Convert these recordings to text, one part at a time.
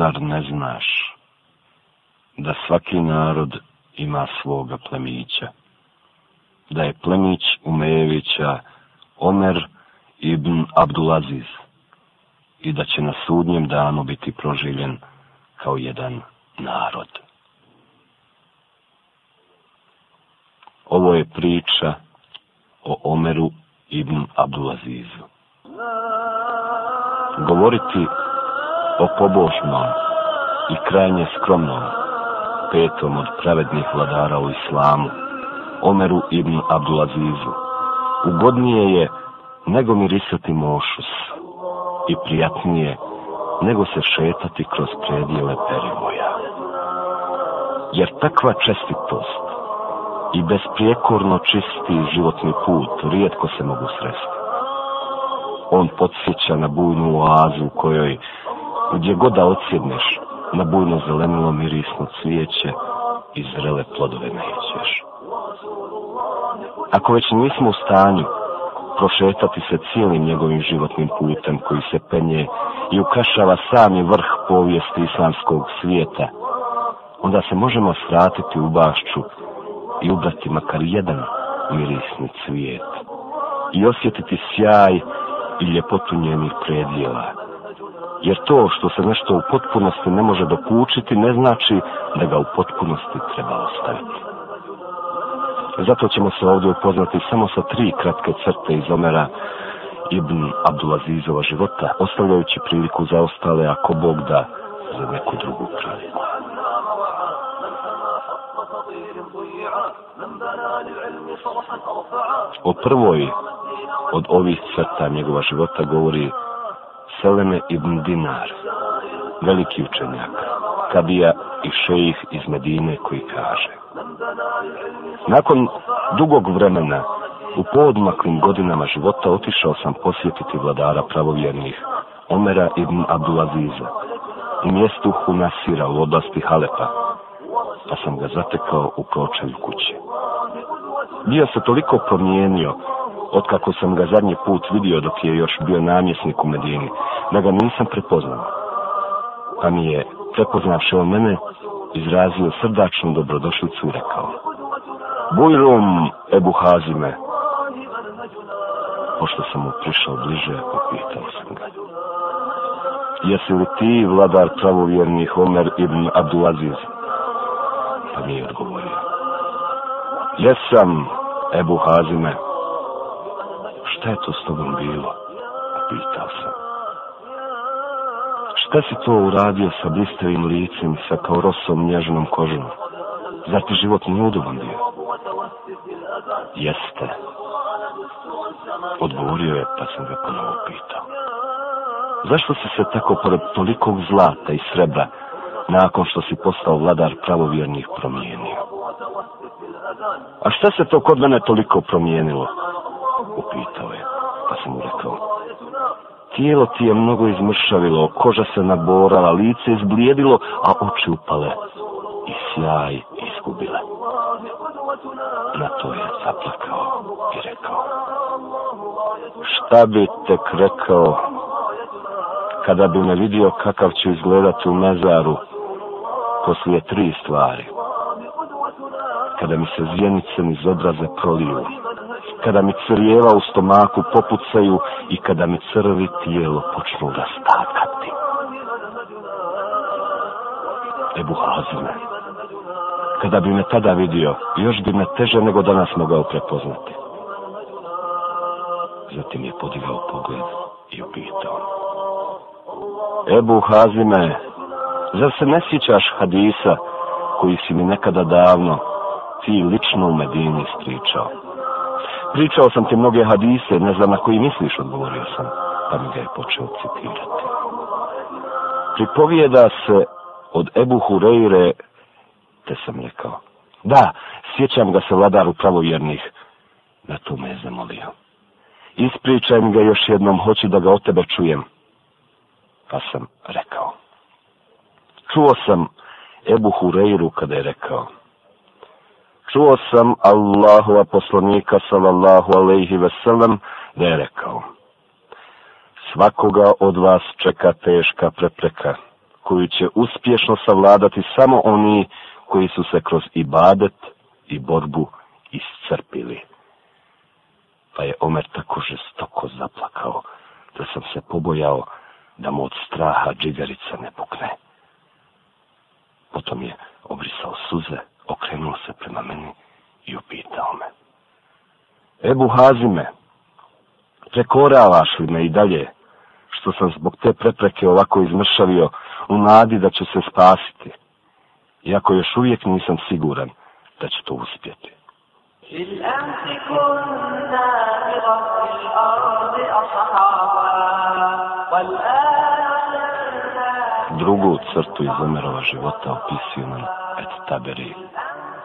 zar ne znaš da svaki narod ima svoga plemića, da je plemić Umejevića Omer ibn Abdulaziz i da će na sudnjem danu biti proživljen kao jedan narod. Ovo je priča o Omeru ibn Abdulazizu. Govoriti o pobožnom i krajnje skromnom, petom od pravednih vladara u islamu, Omeru ibn Abdulazizu, ugodnije je nego mirisati mošus i prijatnije nego se šetati kroz predijele perivoja. Jer takva čestitost i besprijekorno čisti životni put rijetko se mogu sresti. On podsjeća na bujnu oazu u kojoj gdje god da odsjedneš, na bujno zelenilo mirisno cvijeće i zrele plodove nećeš. Ako već nismo u stanju prošetati se cijelim njegovim životnim putem koji se penje i ukašava sami vrh povijesti islamskog svijeta, onda se možemo svratiti u bašću i ubrati makar jedan mirisni cvijet i osjetiti sjaj i ljepotu njenih predjela jer to što se nešto u potpunosti ne može dokučiti ne znači da ga u potpunosti treba ostaviti. Zato ćemo se ovdje upoznati samo sa tri kratke crte iz Omera Ibn Abdulazizova života, ostavljajući priliku za ostale, ako Bog da, za neku drugu kraljevu. O prvoj od ovih crta njegova života govori Seleme ibn Dinar, veliki učenjak, Kabija i Šejih iz Medine koji kaže Nakon dugog vremena, u poodmaklim godinama života otišao sam posjetiti vladara pravovjernih, Omera ibn Abdulaziza, u mjestu Hunasira u oblasti Halepa, pa sam ga zatekao u kročaju kuće. Bio se toliko promijenio otkako sam ga zadnji put vidio dok je još bio namjesnik u Medini, da ga nisam prepoznao. Pa mi je, prepoznavše on mene, izrazio srdačnu dobrodošlicu i rekao Bujrum, Ebu Hazime! Pošto sam mu prišao bliže, opitao sam ga. Jesi li ti vladar pravovjernih Omer ibn Abdulaziz? Pa mi je odgovorio. Jesam, Ebu Hazime! Jesam, Ebu Hazime! šta je to s tobom bilo? Pitao sam. Šta si to uradio sa blistavim licem, sa kao rosom nježnom kožom? Zar ti život nije udoban bio? Jeste. Odgovorio je, pa sam ga ponovo pitao. Zašto si se tako pored tolikog zlata i srebra, nakon što si postao vladar pravovjernih promijenio? A šta se to kod mene toliko promijenilo? upitao je, pa sam mu rekao, tijelo ti je mnogo izmršavilo, koža se naborala, lice izblijedilo, a oči upale i sjaj izgubile. Na to je zaplakao i rekao, šta bi tek rekao kada bi me vidio kakav ću izgledati u mezaru poslije tri stvari. Kada mi se zjenicom iz obraze proliju, kada mi crijeva u stomaku popucaju i kada mi crvi tijelo počnu rastakati. Ebu Hazine, kada bi me tada vidio, još bi me teže nego danas mogao prepoznati. Zatim je podigao pogled i upitao. Ebu Hazime, zar se ne sjećaš hadisa koji si mi nekada davno ti lično u Medini ispričao? pričao sam ti mnoge hadise, ne znam na koji misliš, odgovorio sam, pa mi ga je počeo citirati. Pripovijeda se od Ebu Hureyre, te sam rekao, da, sjećam ga se vladaru pravovjernih, na to me je zamolio. Ispričaj mi ga još jednom, hoću da ga od tebe čujem. Pa sam rekao. Čuo sam Ebu Hureyru kada je rekao, čuo sam Allahova poslanika sallallahu alejhi ve sellem da je rekao Svakoga od vas čeka teška prepreka koju će uspješno savladati samo oni koji su se kroz ibadet i borbu iscrpili. Pa je Omer tako žestoko zaplakao da sam se pobojao da mu od straha džigarica ne pukne. Potom je obrisao suze okrenuo se prema meni i upitao me. Ebu Hazime, prekoravaš li me i dalje, što sam zbog te prepreke ovako izmršavio u nadi da će se spasiti, iako još uvijek nisam siguran da ću to uspjeti. Drugu crtu iz Omerova života opisio nam Et Taberi,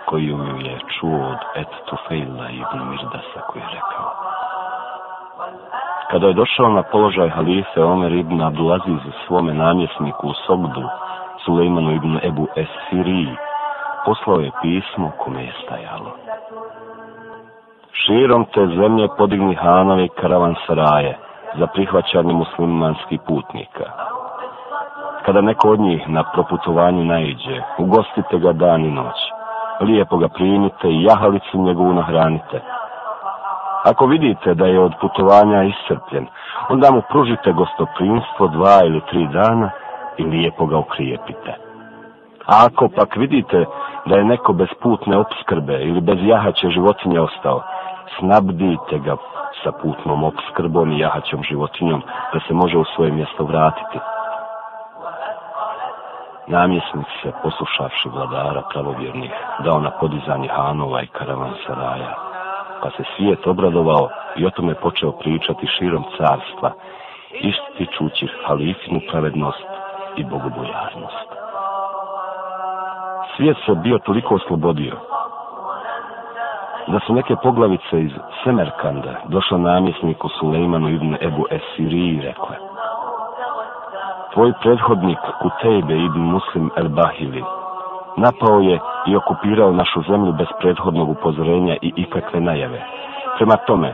koju je čuo od Et Tufejla ibn Mirdasa koji je rekao. Kada je došao na položaj halife Omer ibn Abdulaziz u svome namjesniku u Sogdu, Sulejmanu ibn Ebu Esiriji, poslao je pismo kome je stajalo. Širom te zemlje podigni hanovi karavan saraje za prihvaćanje muslimanskih putnika. Kada neko od njih na proputovanju naiđe, ugostite ga dan i noć, lijepo ga primite i jahalicu njegovu nahranite. Ako vidite da je od putovanja iscrpljen, onda mu pružite gostoprinstvo dva ili tri dana i lijepo ga ukrijepite. A ako pak vidite da je neko bez putne obskrbe ili bez jahaće životinje ostao, snabdite ga sa putnom obskrbom i jahaćom životinjom da se može u svoje mjesto vratiti. Namjesnik se, poslušavši vladara pravovjernih, dao na podizanje Hanova i karavan Saraja. Pa se svijet obradovao i o tome počeo pričati širom carstva, ističući halifinu pravednost i bogobojarnost. Svijet se bio toliko oslobodio, da su neke poglavice iz Semerkanda došla namjesniku Sulejmanu ibn Ebu Esiri i rekla Tvoj prethodnik Kutejbe ibn Muslim el-Bahili napao je i okupirao našu zemlju bez prethodnog upozorenja i ikakve najave. Prema tome,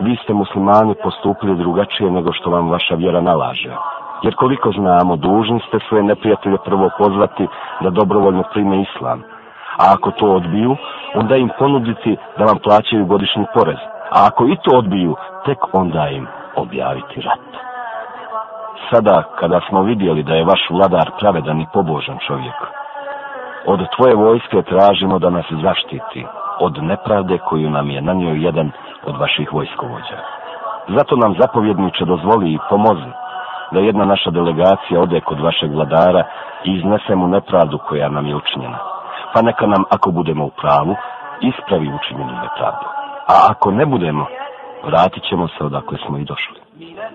vi ste muslimani postupili drugačije nego što vam vaša vjera nalaže. Jer koliko znamo, dužni ste svoje neprijatelje prvo pozvati da dobrovoljno prime islam. A ako to odbiju, onda im ponuditi da vam plaćaju godišnji porez. A ako i to odbiju, tek onda im objaviti rat sada kada smo vidjeli da je vaš vladar pravedan i pobožan čovjek, od tvoje vojske tražimo da nas zaštiti od nepravde koju nam je nanio jedan od vaših vojskovođa. Zato nam zapovjedniče dozvoli i pomozi da jedna naša delegacija ode kod vašeg vladara i iznese mu nepravdu koja nam je učinjena. Pa neka nam, ako budemo u pravu, ispravi učinjenu nepravdu. A ako ne budemo, vratit ćemo se odakle smo i došli. Mi ne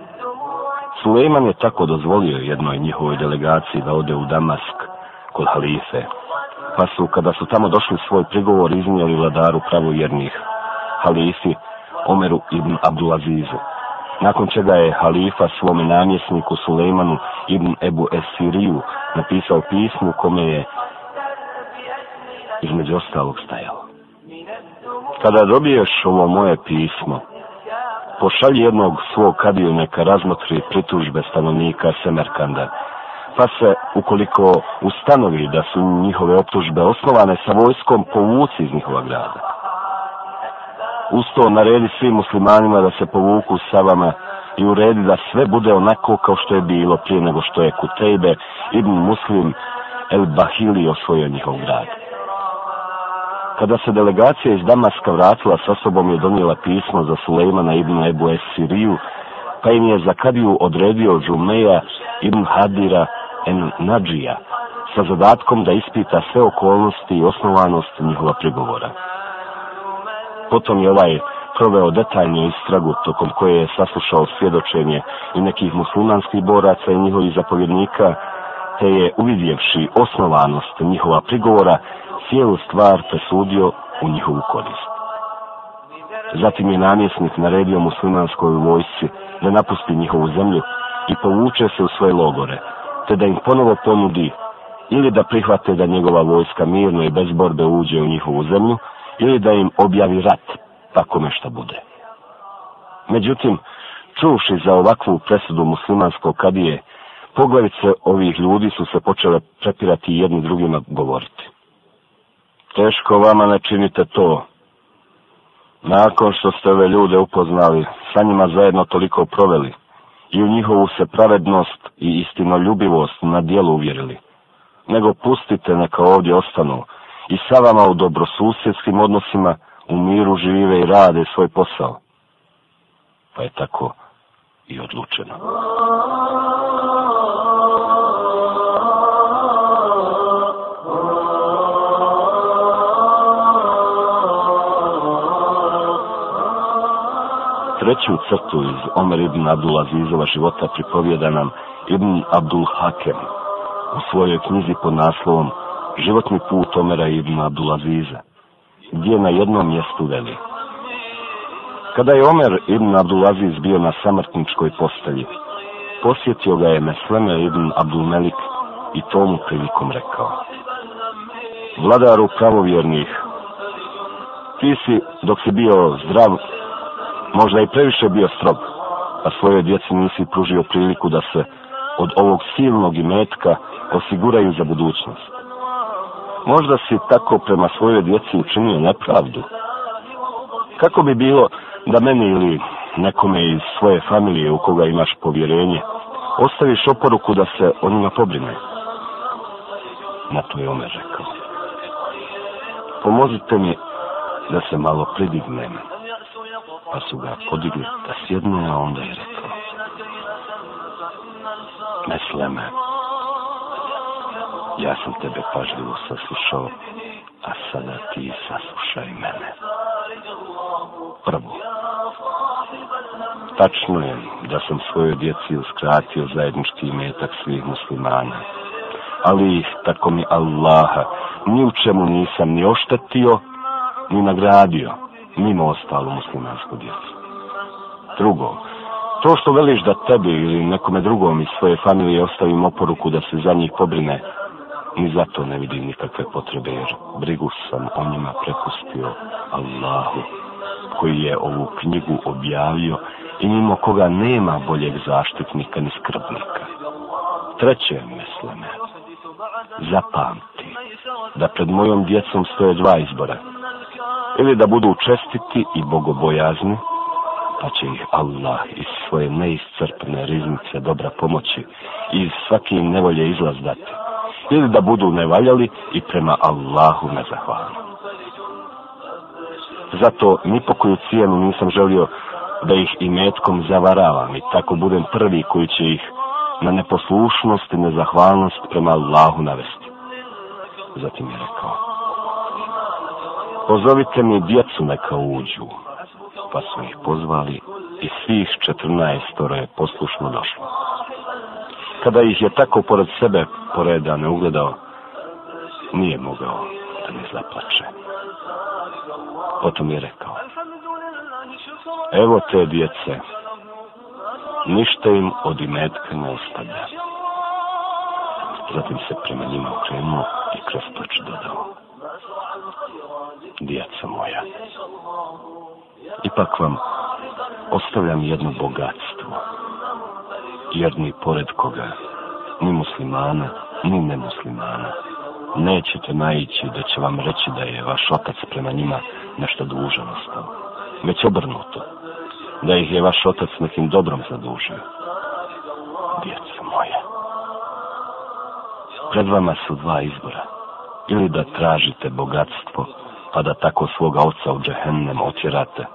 Sulejman je tako dozvolio jednoj njihovoj delegaciji da ode u Damask kod halife. Pa su, kada su tamo došli svoj prigovor, iznijeli vladaru pravojernih halifi Omeru ibn Abdulazizu. Nakon čega je halifa svome namjesniku Sulejmanu ibn Ebu Esiriju napisao pismu kome je između ostalog stajalo. Kada dobiješ ovo moje pismo, pošalji jednog svog kadiju neka razmotri pritužbe stanovnika Semerkanda, pa se, ukoliko ustanovi da su njihove optužbe osnovane sa vojskom, povuci iz njihova grada. Usto naredi svim muslimanima da se povuku sa vama i uredi da sve bude onako kao što je bilo prije nego što je Kutejbe ibn Muslim el Bahili osvojio njihov grad. Kada se delegacija iz Damaska vratila sa sobom je donijela pismo za Sulejmana ibn Ebu Esiriju, pa im je za Kadiju odredio Džumeja ibn Hadira en Nadžija sa zadatkom da ispita sve okolnosti i osnovanost njihova prigovora. Potom je ovaj proveo detaljnu istragu tokom koje je saslušao svjedočenje i nekih muslimanskih boraca i njihovih zapovjednika, te je uvidjevši osnovanost njihova prigovora, cijelu stvar presudio u njihovu korist. Zatim je namjesnik naredio muslimanskoj vojsci da napusti njihovu zemlju i povuče se u svoje logore, te da im ponovo ponudi ili da prihvate da njegova vojska mirno i bez borbe uđe u njihovu zemlju, ili da im objavi rat, tako nešto bude. Međutim, čuvši za ovakvu presudu muslimanskog kadije, poglavice ovih ljudi su se počele prepirati i jednim drugima govoriti. Teško vama ne činite to. Nakon što ste ove ljude upoznali, sa njima zajedno toliko proveli i u njihovu se pravednost i istinoljubivost na dijelu uvjerili, nego pustite neka ovdje ostanu i sa vama u dobrosusjedskim odnosima u miru žive i rade svoj posao. Pa je tako i odlučeno. Oh, oh, oh. treću crtu iz Omer ibn Abdul Azizova života pripovjeda nam Ibn Abdul Hakem u svojoj knjizi pod naslovom Životni put Omera ibn Abdul Aziza, gdje na jednom mjestu veli. Kada je Omer ibn Abdul Aziz bio na samrtničkoj postelji, posjetio ga je Mesleme ibn Abdul Melik i to mu prilikom rekao. Vladaru pravovjernih, ti si, dok si bio zdrav, možda i previše bio strog, a svoje djeci nisi pružio priliku da se od ovog silnog imetka osiguraju za budućnost. Možda si tako prema svoje djeci učinio nepravdu. Kako bi bilo da meni ili nekome iz svoje familije u koga imaš povjerenje, ostaviš oporuku da se o njima pobrine? Na to je Omer rekao. Pomozite mi da se malo pridignem pa su ga podigli da sjednu, a onda je rekao Mesleme, ja sam tebe pažljivo saslušao, a sada ti saslušaj mene. Prvo, tačno je da sam svojoj djeci uskratio zajednički imetak svih muslimana, ali tako mi Allaha ni u čemu nisam ni oštetio, ni nagradio mimo ostalu muslimansku djecu. Drugo, to što veliš da tebi ili nekome drugom iz svoje familije ostavim oporuku da se za njih pobrine, ni za to ne vidim nikakve potrebe, jer brigu sam o njima prepustio Allahu, koji je ovu knjigu objavio i mimo koga nema boljeg zaštitnika ni skrbnika. Treće, mislime, zapamti da pred mojom djecom stoje dva izbora – ili da budu čestiti i bogobojazni, pa će ih Allah iz svoje neiscrpne riznice dobra pomoći i iz svaki nevolje izlaz dati, ili da budu nevaljali i prema Allahu nezahvalni. Zato ni po koju cijenu nisam želio da ih i metkom zavaravam i tako budem prvi koji će ih na neposlušnost i nezahvalnost prema Allahu navesti. Zatim je rekao, pozovite mi djecu neka uđu. Pa su ih pozvali i svih četrnaestora je poslušno došlo. Kada ih je tako pored sebe poredane ugledao, nije mogao da ne zaplače. Potom je rekao, evo te djece, ništa im od imetka ne ostavlja. Zatim se prema njima okrenuo i kroz plač dodao djeca moja. Ipak vam ostavljam jedno bogatstvo, jer ni pored koga, ni muslimana, ni nemuslimana, nećete naići da će vam reći da je vaš otac prema njima nešto dužan ostao. Već obrnuto, da ih je vaš otac nekim dobrom zadužio. Djeca moja, pred vama su dva izbora, ili da tražite bogatstvo, pa da tako svoga oca u džehennem otjerate,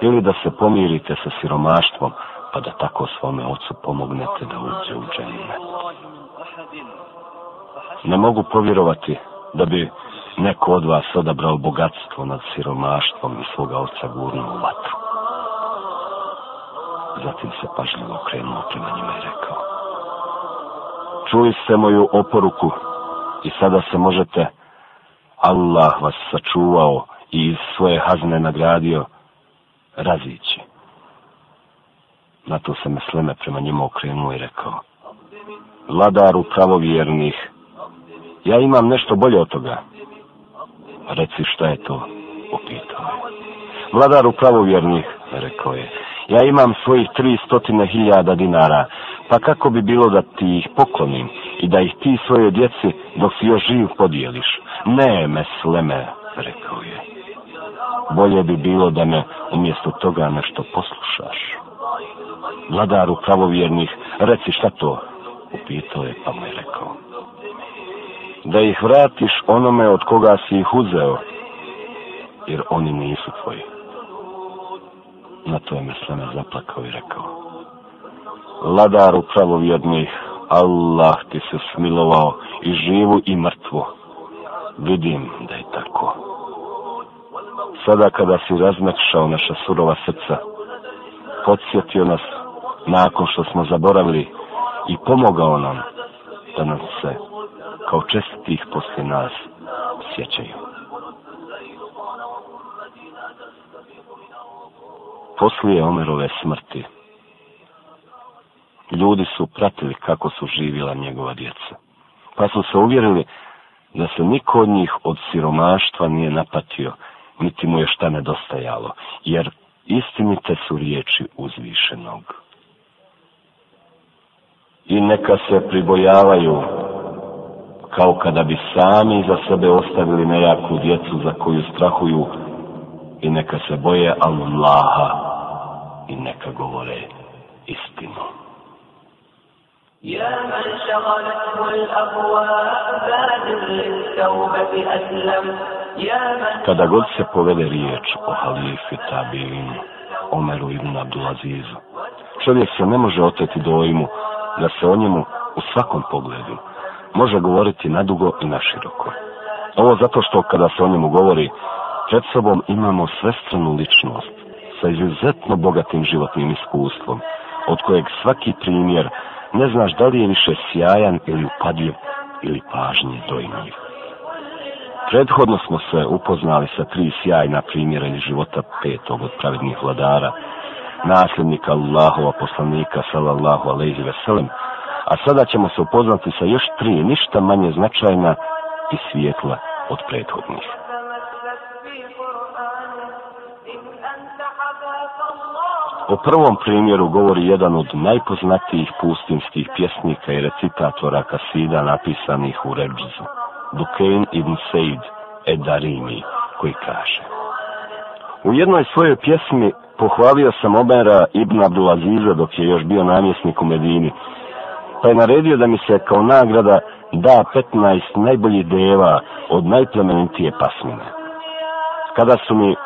ili da se pomirite sa siromaštvom, pa da tako svome ocu pomognete da uđe u džehennem. Ne mogu povjerovati da bi neko od vas odabrao bogatstvo nad siromaštvom i svoga oca gurno u vatru. Zatim se pažljivo okrenuo prema njima i rekao Čuli ste moju oporuku i sada se možete učiniti Allah vas sačuvao i iz svoje hazne nagradio, razići. Na to se Mesleme prema njima okrenuo i rekao, Vladaru pravovjernih, ja imam nešto bolje od toga. Reci šta je to, upitao je. Vladaru pravovjernih, rekao je, ja imam svojih tri stotine hiljada dinara, pa kako bi bilo da ti ih poklonim? i da ih ti svoje djeci dok si još živ podijeliš. Ne, mesleme, rekao je. Bolje bi bilo da me umjesto toga nešto poslušaš. Vladaru pravovjernih, reci šta to? Upitao je, pa mu je rekao. Da ih vratiš onome od koga si ih uzeo, jer oni nisu tvoji. Na to je mesleme zaplakao i rekao. Vladaru pravovjernih, Allah ti se smilovao i živu i mrtvu. Vidim da je tako. Sada kada si razmekšao naša surova srca, podsjetio nas nakon što smo zaboravili i pomogao nam da nas se kao čestitih poslije nas sjećaju. Poslije Omerove smrti, ljudi su pratili kako su živjela njegova djeca. Pa su se uvjerili da se niko od njih od siromaštva nije napatio, niti mu je šta nedostajalo, jer istinite su riječi uzvišenog. I neka se pribojavaju kao kada bi sami za sebe ostavili nejaku djecu za koju strahuju i neka se boje Allaha i neka govore istinu. يا من شغلته الأبواب بعد للتوبة أسلم Kada god se povede riječ o halifi Tabinu, Omeru ibn Abdulazizu, čovjek se ne može oteti dojmu da se o njemu u svakom pogledu može govoriti nadugo i naširoko. Ovo zato što kada se o njemu govori, pred sobom imamo svestranu ličnost sa izuzetno bogatim životnim iskustvom, od kojeg svaki primjer ne znaš da li je više sjajan ili upadljiv ili pažnje dojmljiv. Prethodno smo se upoznali sa tri sjajna primjera iz života petog od pravednih vladara, nasljednika Allahova poslanika sallallahu alaihi veselem, a sada ćemo se upoznati sa još tri ništa manje značajna i svijetla od prethodnih. O prvom primjeru govori jedan od najpoznatijih pustinskih pjesnika i recitatora kasida napisanih u Redžizu, Dukein ibn Seyd Edarimi, koji kaže U jednoj svojoj pjesmi pohvalio sam Obera ibn Abdulaziza dok je još bio namjesnik u Medini, pa je naredio da mi se kao nagrada da 15 najboljih deva od najplemenitije pasmine. Kada su mi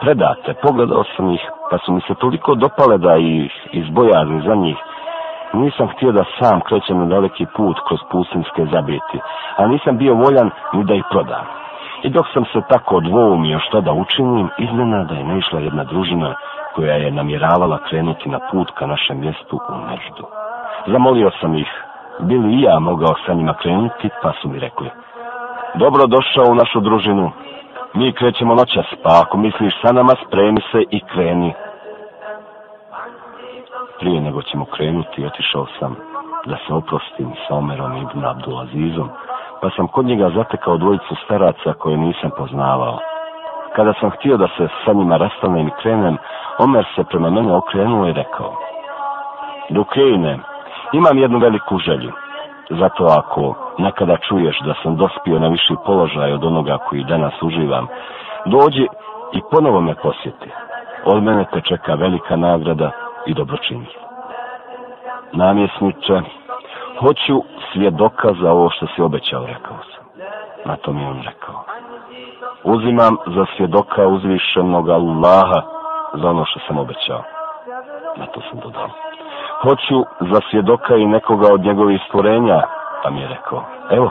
predate, pogledao sam ih pa su mi se toliko dopale da ih izbojaze za njih. Nisam htio da sam krećem na daleki put kroz pustinske zabiti, a nisam bio voljan ni da ih prodam. I dok sam se tako odvoumio što da učinim, iznenada je naišla jedna družina koja je namjeravala krenuti na put ka našem mjestu u Neždu. Zamolio sam ih, bili i ja mogao sa njima krenuti, pa su mi rekli, dobro došao u našu družinu, Mi krećemo noćas, pa ako misliš sa nama, spremi se i kreni. Prije nego ćemo krenuti, otišao sam da se oprostim s Omerom ibn Abdulazizom, pa sam kod njega zatekao dvojicu staraca koje nisam poznavao. Kada sam htio da se sa njima rastanem i krenem, Omer se prema mene okrenuo i rekao, Dok krenem, imam jednu veliku želju, Zato ako nekada čuješ da sam dospio na viši položaj od onoga koji danas uživam, dođi i ponovo me posjeti. Od mene te čeka velika nagrada i dobročinje. Namjesniče, hoću svjedoka za ovo što si obećao, rekao sam. Na to mi on rekao. Uzimam za svjedoka uzvišenog Allaha za ono što sam obećao. Na to sam dodao hoću za svjedoka i nekoga od njegovih stvorenja, pa mi je rekao, evo,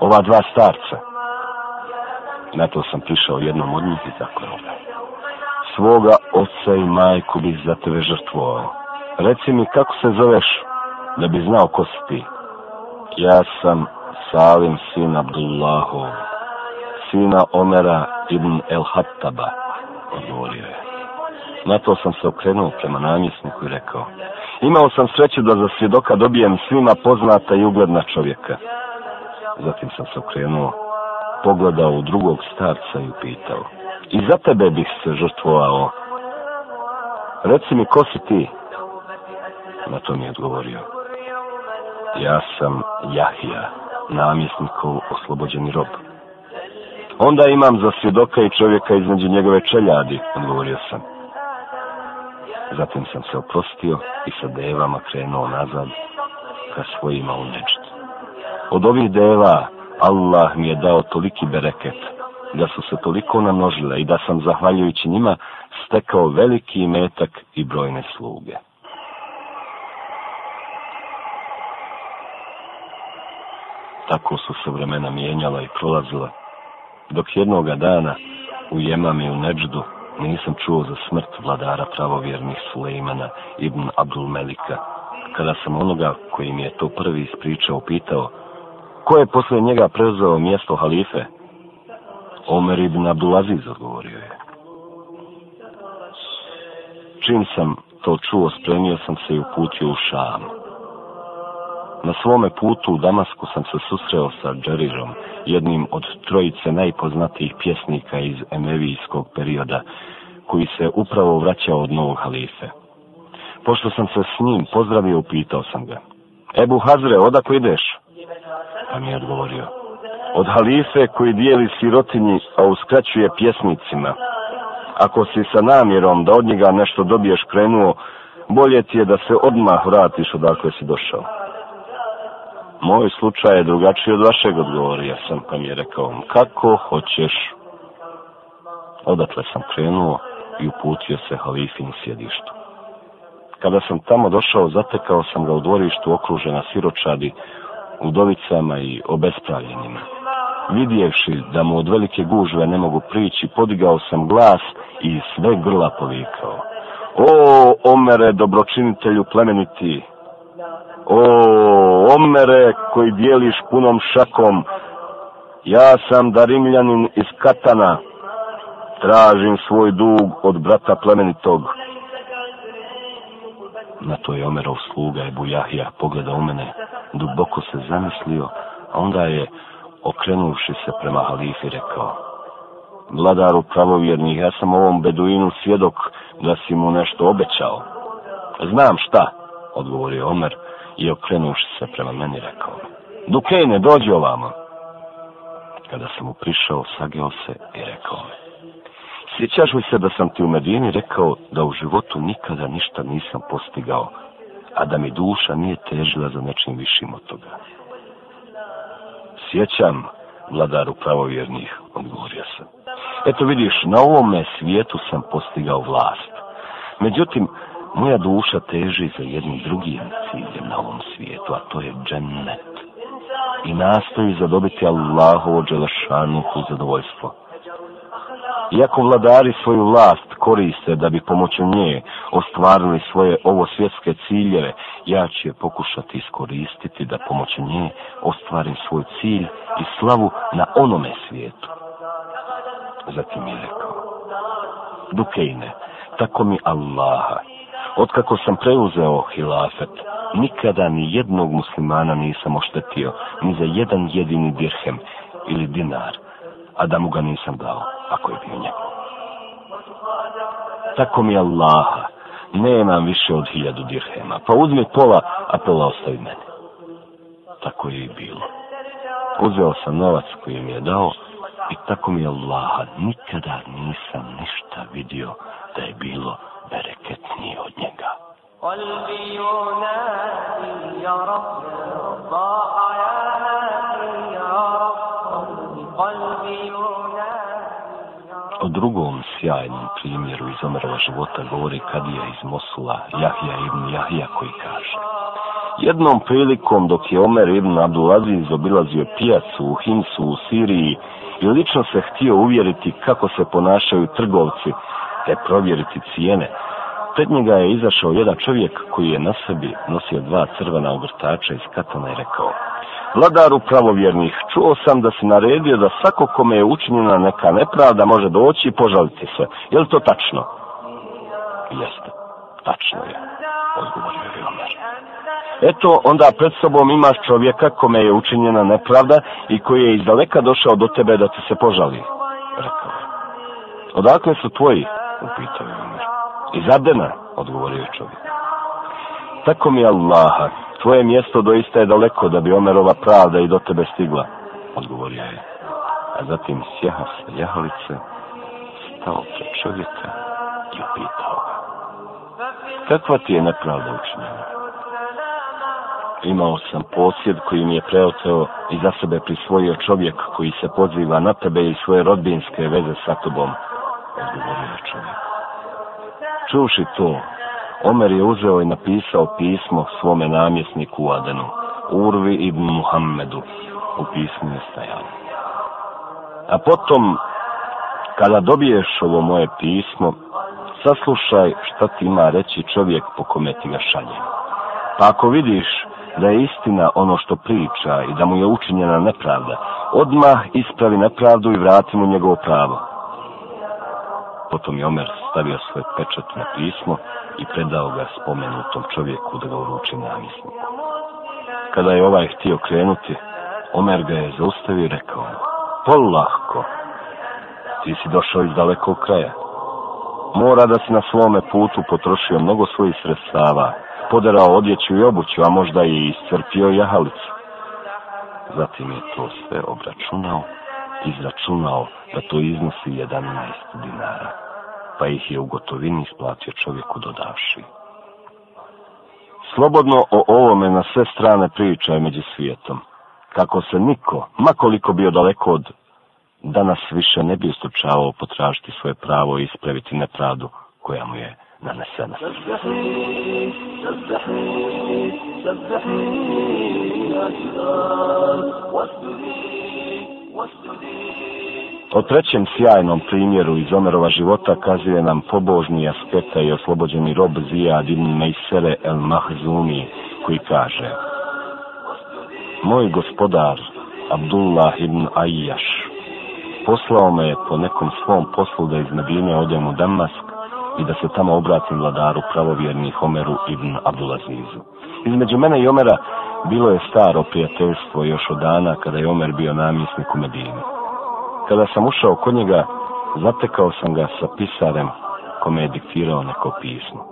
ova dva starca. Na to sam prišao jednom od njih i tako je ovaj. Svoga oca i majku bih za tebe žrtvovao. Reci mi kako se zoveš, da bi znao ko si ti. Ja sam Salim sin Abdullahov, sina Omera ibn El-Hattaba, odgovorio je. Na to sam se okrenuo prema namjesniku i rekao, Imao sam sreću da za svjedoka dobijem svima poznata i ugledna čovjeka. Zatim sam se okrenuo, pogledao u drugog starca i upitao. I za tebe bih se žrtvovao. Reci mi, ko si ti? Na to mi je odgovorio. Ja sam Jahija, namjesnikov oslobođeni rob. Onda imam za svjedoka i čovjeka između njegove čeljadi, odgovorio sam. Zatim sam se oprostio i sa devama krenuo nazad ka svojima u nečet. Od ovih deva Allah mi je dao toliki bereket da su se toliko namnožile i da sam zahvaljujući njima stekao veliki metak i brojne sluge. Tako su se vremena mijenjala i prolazila, dok jednoga dana u Jemami u Neđdu i nisam čuo za smrt vladara pravovjernih Sulejmana ibn Abdul Melika. Kada sam onoga koji mi je to prvi ispričao pitao, ko je posle njega prezao mjesto halife? Omer ibn Abdulaziz odgovorio je. Čim sam to čuo, spremio sam se i uputio u šamu. Na svome putu u Damasku sam se susreo sa Džerižom, jednim od trojice najpoznatijih pjesnika iz emevijskog perioda, koji se upravo vraćao od Novog Halife. Pošto sam se s njim pozdravio, upitao sam ga. Ebu Hazre, odakle ideš? Pa mi je odgovorio. Od Halife koji dijeli sirotinji, a uskraćuje pjesnicima. Ako si sa namjerom da od njega nešto dobiješ krenuo, bolje ti je da se odmah vratiš odakle si došao moj slučaj je drugačiji od vašeg odgovorija sam pa mi je rekao kako hoćeš odatle sam krenuo i uputio se halifin u sjedištu kada sam tamo došao zatekao sam ga u dvorištu okružena siročadi u dovicama i obespravljenima vidjevši da mu od velike gužve ne mogu prići podigao sam glas i sve grla povikao o omere dobročinitelju plemeniti O, omere koji dijeliš punom šakom, ja sam darimljanin iz Katana, tražim svoj dug od brata plemenitog. Na to je Omerov sluga Ebu Jahija pogledao u mene, duboko se zamislio, a onda je, okrenuši se prema halifi, rekao, Vladaru pravovjernih, ja sam ovom beduinu svjedok da si mu nešto obećao. Znam šta, odgovorio Omer, i okrenuš se prema meni rekao, Dukejne, dođi ovamo. Kada sam mu prišao, sagio se i rekao mi, Sjećaš li se da sam ti u Medini rekao da u životu nikada ništa nisam postigao, a da mi duša nije težila za nečim višim od toga? Sjećam, vladaru pravovjernih, odgovorio sam. Eto vidiš, na ovome svijetu sam postigao vlast. Međutim, Moja duša teži za jednim drugim ciljem na ovom svijetu, a to je džennet. I nastoji zadobiti Allahovo dželašanuhu zadovoljstvo. Iako vladari svoju vlast koriste da bi pomoću nje ostvarili svoje ovo svjetske ciljeve, ja ću je pokušati iskoristiti da pomoću nje ostvarim svoj cilj i slavu na onome svijetu. Zatim je rekao, Dukejne, tako mi Allaha, otkako sam preuzeo hilafet, nikada ni jednog muslimana nisam oštetio, ni za jedan jedini dirhem ili dinar, a da mu ga nisam dao, ako je bio njegov. Tako mi Allaha, nemam više od hiljadu dirhema, pa uzmi pola, a pola ostavi meni. Tako je i bilo. Uzeo sam novac koji mi je dao i tako mi Allaha, nikada nisam ništa vidio da je bilo bereketnije od nje. O drugom sjajnom primjeru iz omrela života govori Kadija iz Mosula, Jahija ibn Jahija koji kaže Jednom prilikom dok je Omer ibn Abdulaziz obilazio pijacu u Hinsu u Siriji i lično se htio uvjeriti kako se ponašaju trgovci te provjeriti cijene, Pred njega je izašao jedan čovjek koji je na sebi nosio dva crvena ogrtača iz katana i rekao Vladaru pravovjernih, čuo sam da se naredio da svako kome je učinjena neka nepravda može doći i požaliti se. Je li to tačno? Jeste, tačno je, odgovorio je Omer. Eto, onda pred sobom imaš čovjeka kome je učinjena nepravda i koji je izdaleka došao do tebe da ti se požali, rekao je. Odakle su tvoji? Upitao je Omer. Izabena, odgovorio čovjek. Tako mi Allaha, tvoje mjesto doista je daleko da bi Omerova pravda i do tebe stigla, odgovorio je. A zatim sjeha sa jahalice, stao pre čovjeka i upitao ga. Kakva ti je nepravda učinjena? Imao sam posjed koji mi je preoteo i za sebe prisvojio čovjek koji se poziva na tebe i svoje rodbinske veze sa tobom, odgovorio čovjek. Čuši to, Omer je uzeo i napisao pismo svome namjesniku Adenu, Urvi i Muhammedu, u pismu je stajalo. A potom, kada dobiješ ovo moje pismo, saslušaj šta ti ima reći čovjek po kome ti ga šalje. Pa ako vidiš da je istina ono što priča i da mu je učinjena nepravda, odmah ispravi nepravdu i vrati mu njegovo pravo. Potom je Omer stavio svoj pečat na pismo i predao ga spomenutom čovjeku da ga uruči namisniku. Kada je ovaj htio krenuti, Omer ga je zaustavio i rekao mu, polahko, ti si došao iz dalekog kraja. Mora da si na svome putu potrošio mnogo svojih sredstava, poderao odjeću i obuću, a možda i iscrpio jahalicu. Zatim je to sve obračunao izračunao da to iznosi 11 dinara, pa ih je u gotovini isplatio čovjeku dodavši. Slobodno o ovome na sve strane priča je među svijetom, kako se niko, makoliko bio daleko od danas više ne bi istočavao potražiti svoje pravo i ispraviti nepravdu koja mu je nanesena. Sazdahni, sazdahni, sazdahni, O trećem sjajnom primjeru iz Omerova života kazuje nam pobožni aspeta i oslobođeni rob Zijad ibn Mejsere el Mahzumi, koji kaže Moj gospodar, Abdullah ibn Ajjaš, poslao me je po nekom svom poslu da iz Medine odem u Damask i da se tamo obratim vladaru pravovjernih Omeru ibn Abdulazizu. Između mene i Omera Bilo je staro prijateljstvo još od dana kada je Omer bio namjesnik u Medini. Kada sam ušao kod njega, zatekao sam ga sa pisarem kome je diktirao neko pismo.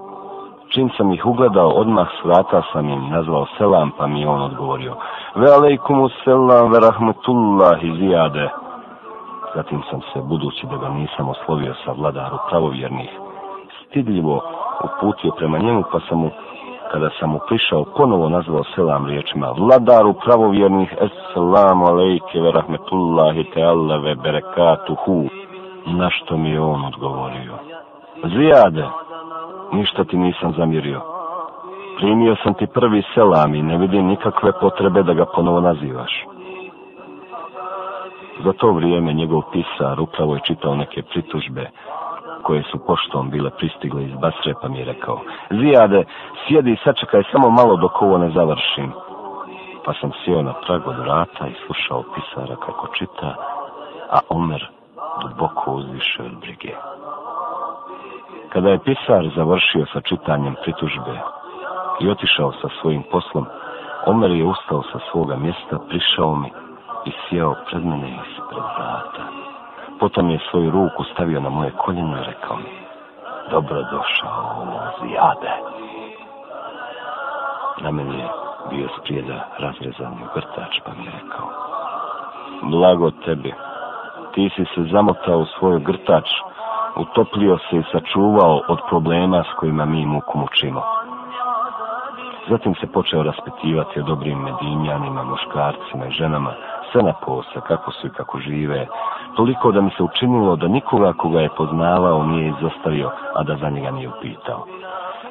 Čim sam ih ugledao, odmah s vrata sam im nazvao selam, pa mi je on odgovorio Ve aleikumu selam ve rahmetullah iz Iade. Zatim sam se, budući da ga nisam oslovio sa vladaru pravovjernih, stidljivo uputio prema njemu, pa sam mu Kada sam mu prišao, ponovo nazvao selam riječima vladaru pravovjernih Esselamu alejke ve rahmetullahi te allave berekatuhu. Na što mi je on odgovorio? Zijade, ništa ti nisam zamirio. Primio sam ti prvi selam i ne vidim nikakve potrebe da ga ponovo nazivaš. Za to vrijeme njegov pisar upravo je čitao neke pritužbe koje su poštom bile pristigle iz Basre, pa mi je rekao, Zijade, sjedi i sačekaj samo malo dok ovo ne završim. Pa sam sjeo na trag od vrata i slušao pisara kako čita, a Omer duboko uzvišao od brige. Kada je pisar završio sa čitanjem pritužbe i otišao sa svojim poslom, Omer je ustao sa svoga mjesta, prišao mi i sjeo pred mene ispred vrata. vrata. Potom je svoju ruku stavio na moje koljeno i rekao mi, dobro došao u zijade. Na meni je bio sprijeda razrezao mi grtač pa mi je rekao, blago tebi, ti si se zamotao u svoj grtač, utoplio se i sačuvao od problema s kojima mi muku mučimo. Zatim se počeo raspitivati o dobrim medinjanima, muškarcima i ženama, sve na posle, kako su i kako žive, toliko da mi se učinilo da nikoga koga je poznavao nije izostavio, a da za njega nije upitao.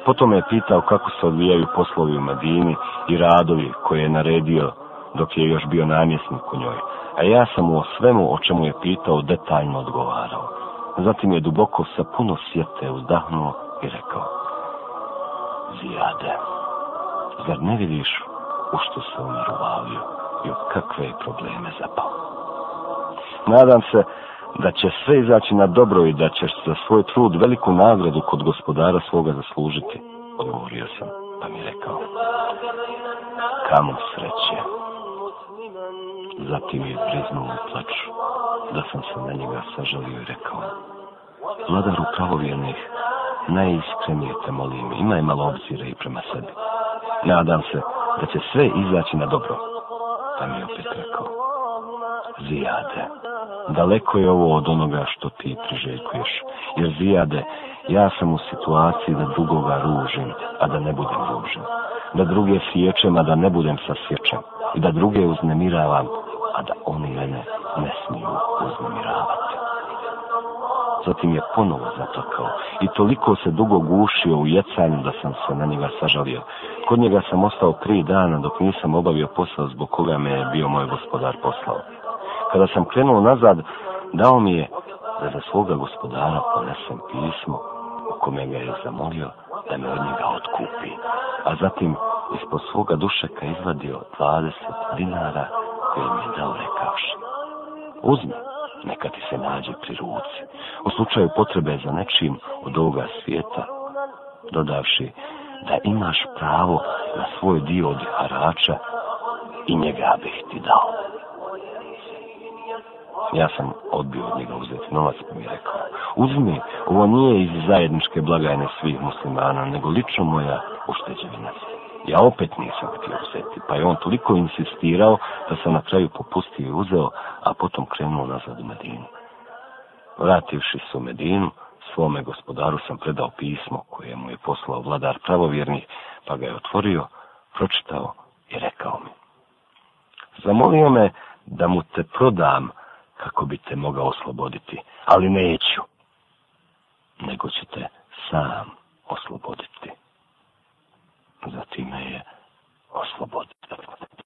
Potom je pitao kako se odvijaju poslovi u Madini i radovi koje je naredio dok je još bio namjesnik u njoj, a ja sam mu o svemu o čemu je pitao detaljno odgovarao. Zatim je duboko sa puno sjete uzdahnuo i rekao Zijade, zar ne vidiš u što se on i od kakve je probleme zapao? Nadam se da će sve izaći na dobro i da ćeš za svoj trud veliku nagradu kod gospodara svoga zaslužiti. Odgovorio sam, pa mi rekao, kamo sreće. Zatim je priznuo u plaću, da sam se na njega sažalio i rekao, vladaru pravovjernih, najiskrenije te molim, imaj malo obzira i prema sebi. Nadam se da će sve izaći na dobro. Pa mi je opet rekao, zijade. Daleko je ovo od onoga što ti priželjkuješ. Jer zijade, ja sam u situaciji da drugoga ružim, a da ne budem ružim. Da druge sjećem, a da ne budem sa sjećem. I da druge uznemiravam, a da oni mene ne smiju uznemiravati. Zatim je ponovo zatakao i toliko se dugo gušio u jecanju da sam se na njega sažalio. Kod njega sam ostao tri dana dok nisam obavio posao zbog koga me je bio moj gospodar poslao. Kada sam krenuo nazad, dao mi je da za svoga gospodara ponesem pismo u kome ga je zamolio da me od njega otkupi. A zatim ispod svoga dušeka izvadio 20 dinara koje mi je dao rekavši. Uzmi, neka ti se nađe pri ruci. U slučaju potrebe za nečim od ovoga svijeta, dodavši da imaš pravo na svoj dio od harača i njega bih ti dao. Ja sam odbio od njega uzeti novac pa mi je rekao, uzmi, ovo nije iz zajedničke blagajne svih muslimana, nego lično moja ušteđevina. Ja opet nisam htio uzeti, pa je on toliko insistirao da sam na kraju popustio i uzeo, a potom krenuo nazad u Medinu. Vrativši se u Medinu, svome gospodaru sam predao pismo koje mu je poslao vladar pravovjernih, pa ga je otvorio, pročitao i rekao mi. Zamolio me da mu te prodam, kako bi te mogao osloboditi, ali neću, nego ću te sam osloboditi. Zatim je oslobodit.